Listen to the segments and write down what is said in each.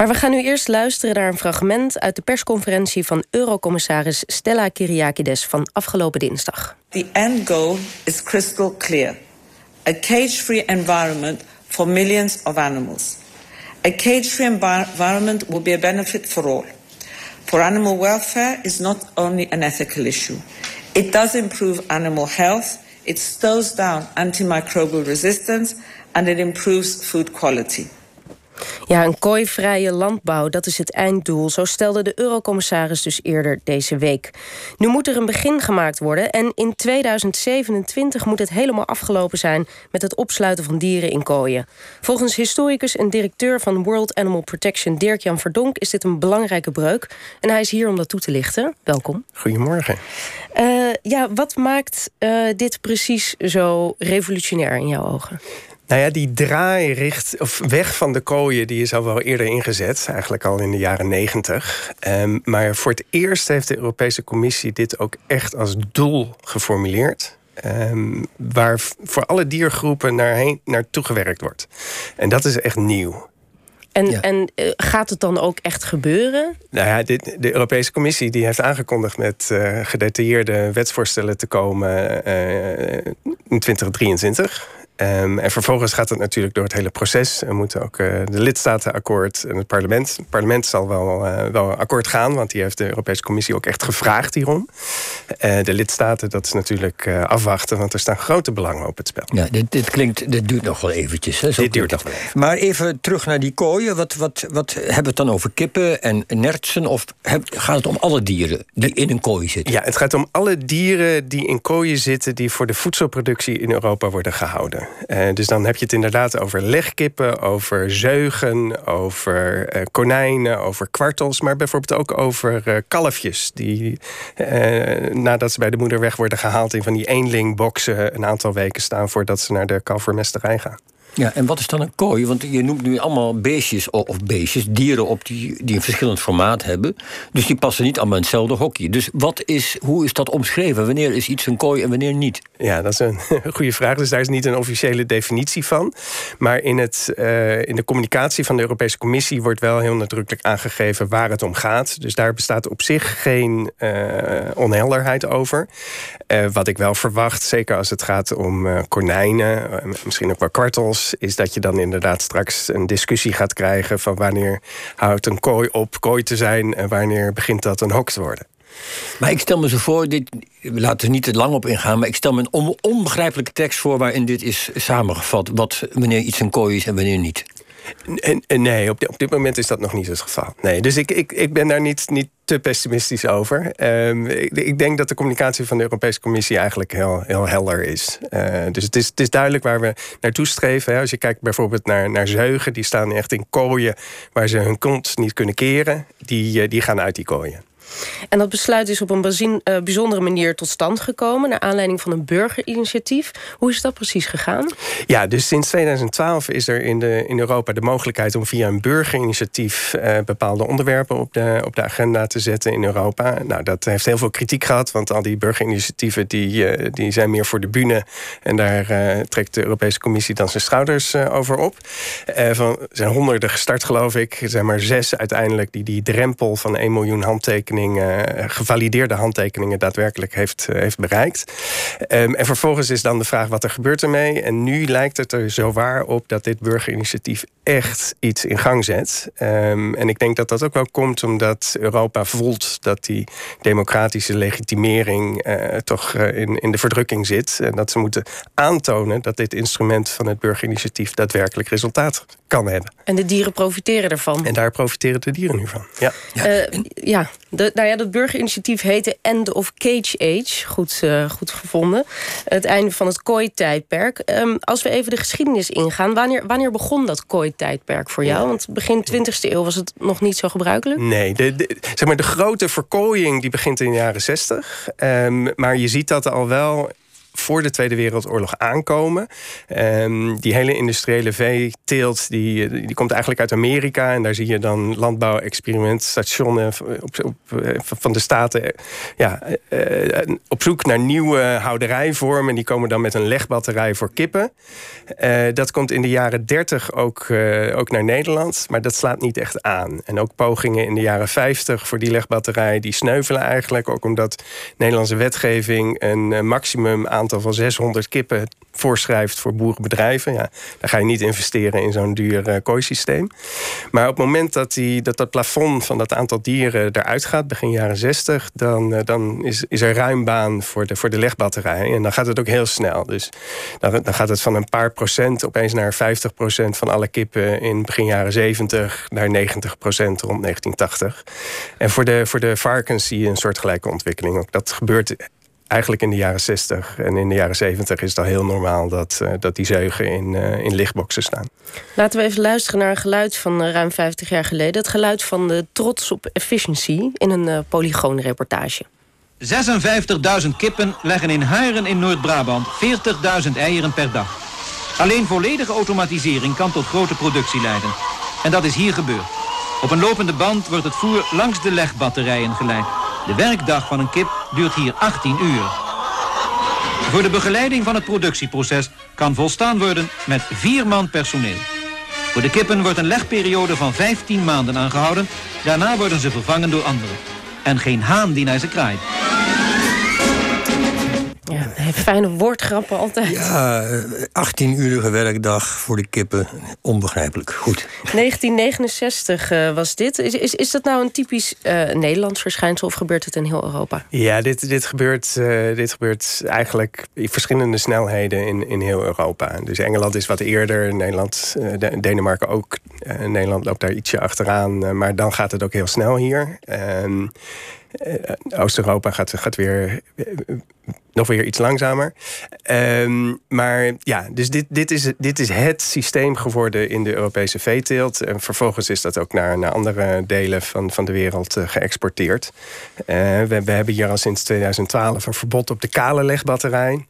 Maar we gaan nu eerst luisteren naar een fragment uit de persconferentie van Eurocommissaris Stella Kyriakides van afgelopen dinsdag. The end goal is crystal clear. A cage-free environment for millions of animals. A cage-free environment will be a benefit for all. For animal welfare is not only an ethical issue. It does improve animal health, it slows down antimicrobial resistance and it improves food quality. Ja, een kooivrije landbouw, dat is het einddoel. Zo stelde de eurocommissaris dus eerder deze week. Nu moet er een begin gemaakt worden en in 2027 moet het helemaal afgelopen zijn met het opsluiten van dieren in kooien. Volgens historicus en directeur van World Animal Protection Dirk-Jan Verdonk is dit een belangrijke breuk. En hij is hier om dat toe te lichten. Welkom. Goedemorgen. Uh, ja, wat maakt uh, dit precies zo revolutionair in jouw ogen? Nou ja, die draai of weg van de kooien, die is al wel eerder ingezet, eigenlijk al in de jaren negentig. Um, maar voor het eerst heeft de Europese Commissie dit ook echt als doel geformuleerd. Um, waar voor alle diergroepen naar naartoe gewerkt wordt. En dat is echt nieuw. En, en uh, gaat het dan ook echt gebeuren? Nou ja, dit, de Europese Commissie die heeft aangekondigd met uh, gedetailleerde wetsvoorstellen te komen uh, in 2023. Um, en vervolgens gaat het natuurlijk door het hele proces. Er moeten ook uh, de lidstaten akkoord en het parlement. Het parlement zal wel, uh, wel akkoord gaan, want die heeft de Europese Commissie ook echt gevraagd hierom. Uh, de lidstaten, dat is natuurlijk afwachten, want er staan grote belangen op het spel. Ja, dit, dit klinkt, dit duurt nog wel eventjes. Hè? Zo dit duurt nog wel even. Maar even terug naar die kooien. Wat, wat, wat hebben we het dan over kippen en nertsen? Of heb, gaat het om alle dieren die in een kooi zitten? Ja, het gaat om alle dieren die in kooien zitten, die voor de voedselproductie in Europa worden gehouden. Uh, dus dan heb je het inderdaad over legkippen, over zeugen, over uh, konijnen, over kwartels, maar bijvoorbeeld ook over uh, kalfjes die nadat ze bij de moeder weg worden gehaald in van die eenlingboxen een aantal weken staan voordat ze naar de kalvermesterij gaan. Ja, en wat is dan een kooi? Want je noemt nu allemaal beestjes of beestjes, dieren op die, die een verschillend formaat hebben. Dus die passen niet allemaal in hetzelfde hokje. Dus wat is, hoe is dat omschreven? Wanneer is iets een kooi en wanneer niet? Ja, dat is een goede vraag. Dus daar is niet een officiële definitie van. Maar in, het, uh, in de communicatie van de Europese Commissie wordt wel heel nadrukkelijk aangegeven waar het om gaat. Dus daar bestaat op zich geen uh, onhelderheid over. Uh, wat ik wel verwacht, zeker als het gaat om konijnen, misschien ook wel kwartels is dat je dan inderdaad straks een discussie gaat krijgen van wanneer houdt een kooi op kooi te zijn en wanneer begint dat een hok te worden. Maar ik stel me zo voor, dit, we laten er niet te lang op ingaan, maar ik stel me een onbegrijpelijke tekst voor waarin dit is samengevat, wat wanneer iets een kooi is en wanneer niet. Nee, op, dit moment is dat nog niet het geval. Nee, dus ik, ik, ik ben daar niet, niet te pessimistisch over. Um, ik, ik, denk dat de communicatie van de Europese Commissie eigenlijk heel, heel helder is. Uh, dus het is, het is duidelijk waar we naartoe streven. Hè. Als je kijkt bijvoorbeeld naar, naar zeugen, die staan echt in kooien waar ze hun kont niet kunnen keren. Die, die gaan uit die kooien. En dat besluit is op een uh, bijzondere manier tot stand gekomen... naar aanleiding van een burgerinitiatief. Hoe is dat precies gegaan? Ja, dus sinds 2012 is er in, de, in Europa de mogelijkheid... om via een burgerinitiatief uh, bepaalde onderwerpen op de, op de agenda te zetten in Europa. Nou, dat heeft heel veel kritiek gehad, want al die burgerinitiatieven... die, uh, die zijn meer voor de bühne. En daar trekt de Europese Commissie dan zijn schouders over op. van, er zijn honderden gestart, geloof ik. Er zijn maar zes uiteindelijk die die drempel van 1 miljoen handtekeningen eh, gevalideerde handtekeningen daadwerkelijk heeft, eh, heeft bereikt. Um, en vervolgens is dan de vraag wat er gebeurt ermee. En nu lijkt het er zo waar op dat dit burgerinitiatief echt iets in gang zet. Um, en ik denk dat dat ook wel komt omdat Europa voelt dat die democratische legitimering uh, toch in, in de verdrukking zit. En dat ze moeten aantonen dat dit instrument van het burgerinitiatief daadwerkelijk resultaat kan hebben. En de dieren profiteren ervan. En daar profiteren de dieren nu van. Ja, ja. Uh, ja de, nou ja, dat burgerinitiatief heette End of Cage Age. Goed, uh, goed gevonden. Het einde van het kooi-tijdperk. Um, als we even de geschiedenis ingaan. Wanneer, wanneer begon dat kooi-tijdperk voor jou? Want begin 20e eeuw was het nog niet zo gebruikelijk. Nee, de, de, zeg maar de grote verkooiing die begint in de jaren 60. Um, maar je ziet dat al wel voor de Tweede Wereldoorlog aankomen. Ehm, die hele industriële veeteelt die, die komt eigenlijk uit Amerika. En daar zie je dan landbouwexperimentstationen op, op, van de staten ja, op zoek naar nieuwe houderijvormen. Die komen dan met een legbatterij voor kippen. dat komt in de jaren 30 ook, ook naar Nederland. Maar dat slaat niet echt aan. En ook pogingen in de jaren 50 voor die legbatterij, die sneuvelen eigenlijk. Ook omdat Nederlandse wetgeving een maximum aantal van 600 kippen voorschrijft voor boerenbedrijven. Ja, dan ga je niet investeren in zo'n duur uh, kooisysteem. Maar op het moment dat, die, dat dat plafond van dat aantal dieren eruit gaat, begin jaren 60, dan, uh, dan is, is er ruim baan voor de, voor de legbatterij. En dan gaat het ook heel snel. Dus dan, dan gaat het van een paar procent opeens naar 50 procent van alle kippen in begin jaren 70 naar 90 procent rond 1980. En voor de, voor de varkens zie je een soortgelijke ontwikkeling. Ook dat gebeurt eigenlijk in de jaren 60 en in de jaren 70 is het al heel normaal dat, uh, dat die zeugen in, uh, in lichtboxen staan. Laten we even luisteren naar een geluid van uh, ruim 50 jaar geleden. Het geluid van de trots op efficiency in een polygoonreportage. 56.000 kippen leggen in Haren in Noord-Brabant 40.000 eieren per dag. Alleen volledige automatisering kan tot grote productie leiden. En dat is hier gebeurd. Op een lopende band wordt het voer langs de legbatterijen geleid. De werkdag van een kip duurt hier 18 uur. Voor de begeleiding van het productieproces kan volstaan worden met vier man personeel. Voor de kippen wordt een legperiode van 15 maanden aangehouden. Daarna worden ze vervangen door anderen. En geen haan die naar ze kraait. Ja, fijne woordgrappen altijd. Ja, 18-urige eh, werkdag voor de kippen. Onbegrijpelijk. Goed. 1969 uh, was dit. Is, is, is dat nou een typisch uh, Nederlands verschijnsel of gebeurt het in heel Europa? Ja, dit, dit, gebeurt, uh, dit gebeurt eigenlijk in verschillende snelheden in, in heel Europa. Dus Engeland is wat eerder, Nederland, Denemarken ook. Nederland loopt daar ietsje achteraan, maar dan gaat het ook heel snel hier. Ehm, Oost-Europa gaat, gaat weer nog weer iets langzamer. Um, maar ja, dus dit, dit, is, dit is het systeem geworden in de Europese veeteelt. En vervolgens is dat ook naar, naar andere delen van, van de wereld uh, geëxporteerd. We, we hebben hier al sinds 2012 een verbod op de kale legbatterij.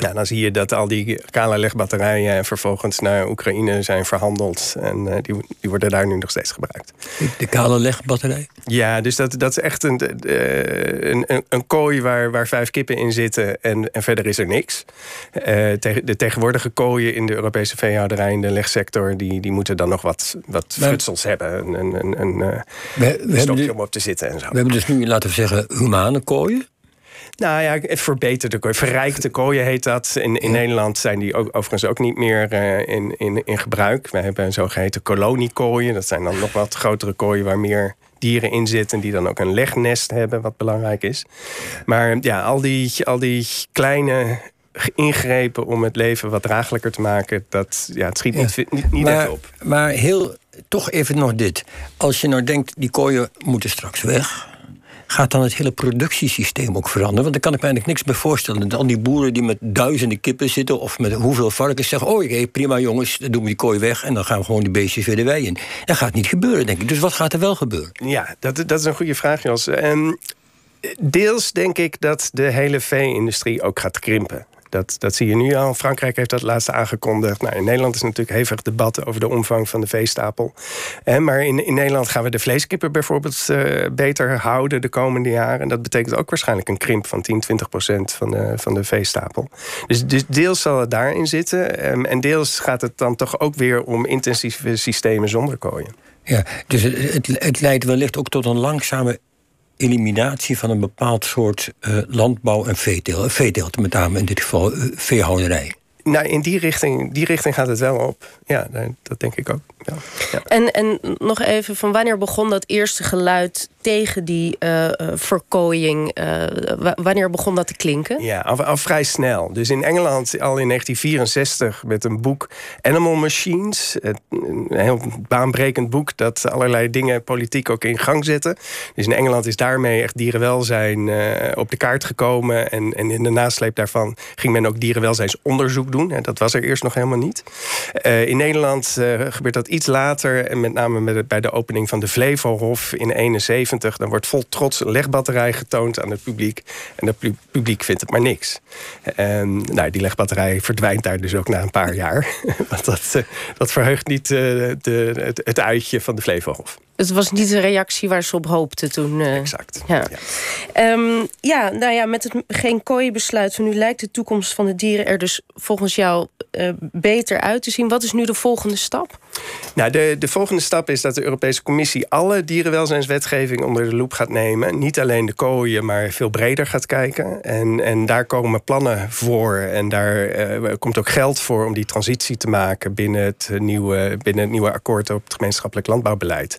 Ja, dan zie je dat al die kale legbatterijen vervolgens naar Oekraïne zijn verhandeld. En uh, die, die worden daar nu nog steeds gebruikt. De kale legbatterij? Ja, dus dat, dat is echt een, uh, een, een, kooi waar, waar vijf kippen in zitten en, en verder is er niks. Uh, de tegenwoordige kooien in de Europese veehouderij in de legsector... die, die moeten dan nog wat, wat maar, frutsels hebben. Een, een, een, we, we stokje om op te zitten en zo. We hebben dus nu, laten we zeggen, humane kooien. Nou ja, verbeterde kooien. Verrijkte kooien heet dat. In, in Nederland zijn die ook, overigens ook niet meer uh, in, in, in gebruik. We hebben zogeheten koloniekooien. Dat zijn dan nog wat grotere kooien waar meer dieren in zitten... die dan ook een legnest hebben, wat belangrijk is. Maar ja, al die, al die kleine ingrepen om het leven wat draaglijker te maken... dat ja, het schiet niet, niet, niet maar, echt op. Maar heel, toch even nog dit. Als je nou denkt, die kooien moeten straks weg gaat dan het hele productiesysteem ook veranderen? Want daar kan ik me eigenlijk niks bij voorstellen. Al die boeren die met duizenden kippen zitten... of met hoeveel varkens zeggen... oh, oké, prima jongens, dan doen we die kooi weg... en dan gaan we gewoon die beestjes weer de wei in. Dat gaat niet gebeuren, denk ik. Dus wat gaat er wel gebeuren? Ja, dat, dat is een goede vraag, Jos. Um, deels denk ik dat de hele vee-industrie ook gaat krimpen. Dat, dat zie je nu al. Frankrijk heeft dat laatst aangekondigd. Nou, in Nederland is natuurlijk hevig debat over de omvang van de veestapel. Eh, maar in, in Nederland gaan we de vleeskippen bijvoorbeeld uh, beter houden de komende jaren. En dat betekent ook waarschijnlijk een krimp van 10, 20 procent van de, van de veestapel. Dus, dus deels zal het daarin zitten. Um, en deels gaat het dan toch ook weer om intensieve systemen zonder kooien. Ja, dus het, het leidt wellicht ook tot een langzame eliminatie van een bepaald soort uh, landbouw en veeteelt. Veeteelt met name in dit geval uh, veehouderij. Nou, in die richting, die richting gaat het wel op. Ja, dat denk ik ook. Ja. Ja. En, en nog even, van wanneer begon dat eerste geluid tegen die uh, verkooiing? Uh, wanneer begon dat te klinken? Ja, al, vrij snel. Dus in Engeland al in 1964 met een boek Animal Machines. Een heel baanbrekend boek dat allerlei dingen politiek ook in gang zette. Dus in Engeland is daarmee echt dierenwelzijn op de kaart gekomen. En, en in de nasleep daarvan ging men ook dierenwelzijnsonderzoek doen. Dat was er eerst nog helemaal niet. in Nederland gebeurt dat iets later, en met name met bij de opening van de Flevohof in 71, dan wordt vol trots een legbatterij getoond aan het publiek. En het publiek vindt het maar niks. En nou, die legbatterij verdwijnt daar dus ook na een paar jaar. Want dat, uh, dat verheugt niet uh, de, het, het, uitje van de Flevohof. Het was niet de reactie waar ze op hoopten toen. Uh, exact. Ja. Ja. Um, ja, nou ja, met het geen kooi besluit van nu lijkt de toekomst van de dieren er dus volgens jou uh, beter uit te zien. Wat is nu de volgende stap? Nou, de, de volgende stap is dat de Europese Commissie alle dierenwelzijnswetgeving onder de loep gaat nemen. Niet alleen de kooien, maar veel breder gaat kijken. En, en daar komen plannen voor. En daar uh, komt ook geld voor om die transitie te maken binnen het nieuwe, binnen het nieuwe akkoord op het gemeenschappelijk landbouwbeleid.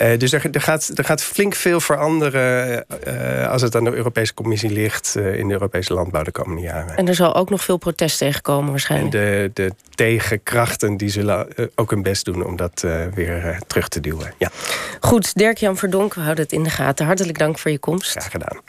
Uh, dus er, er, gaat, er gaat flink veel veranderen uh, als het aan de Europese Commissie ligt in de Europese landbouw de komende jaren. En er zal ook nog veel protest tegenkomen waarschijnlijk. En de, de tegenkrachten die zullen ook hun best doen om dat weer terug te duwen. Ja. Goed, Dirk-Jan Verdonk, we houden het in de gaten. Hartelijk dank voor je komst. Graag gedaan.